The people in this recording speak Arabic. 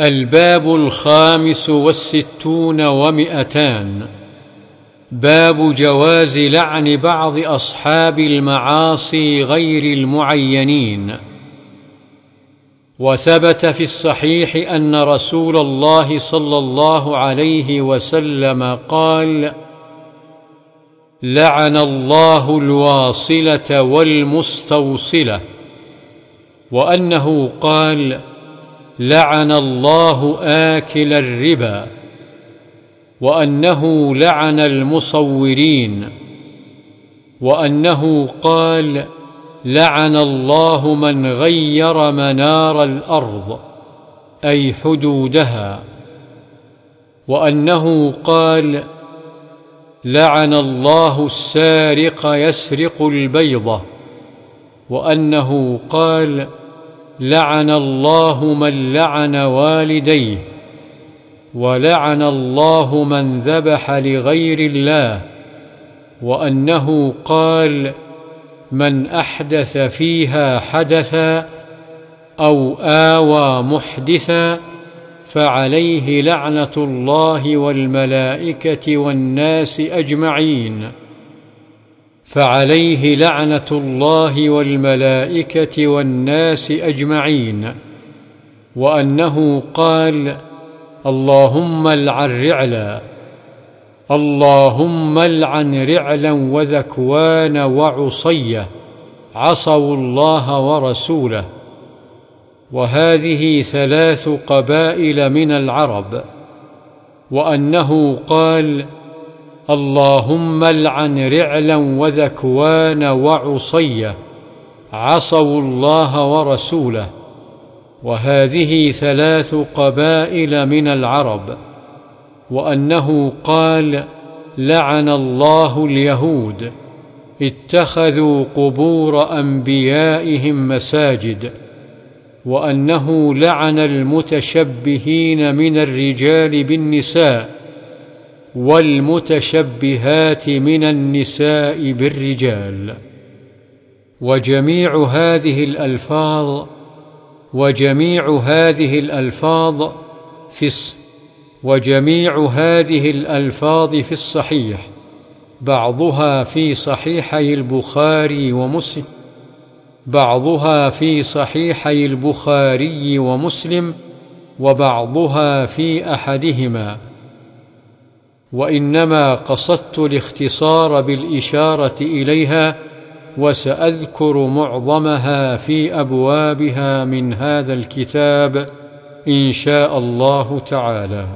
الباب الخامس والستون ومئتان. باب جواز لعن بعض أصحاب المعاصي غير المعينين. وثبت في الصحيح أن رسول الله صلى الله عليه وسلم قال لعن الله الواصلة والمستوصلة. وأنه قال لعن الله آكل الربا وأنه لعن المصورين وأنه قال لعن الله من غير منار الأرض أي حدودها. وأنه قال لعن الله السارق يسرق البيضة وأنه قال لعن الله من لعن والديه ولعن الله من ذبح لغير الله وأنه قال من أحدث فيها حدثا أو آوى محدثا فعليه لعنة الله والملائكة والناس أجمعين. فعليه لعنة الله والملائكة والناس أجمعين وأنه قال اللهم العن رعلا اللهم العن رعلا وذكوان وعصيه عصوا الله ورسوله. وهذه ثلاث قبائل من العرب. وأنه قال اللهم العن رعلا وذكوان وعصيه عصوا الله ورسوله. وهذه ثلاث قبائل من العرب. وأنه قال لعن الله اليهود. اتخذوا قبور أنبيائهم مساجد. وأنه لعن المتشبهين من الرجال بالنساء. والمتشبهات من النساء بالرجال. وجميع هذه الألفاظ وجميع هذه الألفاظ في وجميع هذه الألفاظ في الصحيح. بعضها في صحيحي البخاري ومسلم بعضها في صحيحي البخاري ومسلم وبعضها في أحدهما. وإنما قصدت الاختصار بالإشارة إليها وسأذكر معظمها في أبوابها من هذا الكتاب إن شاء الله تعالى.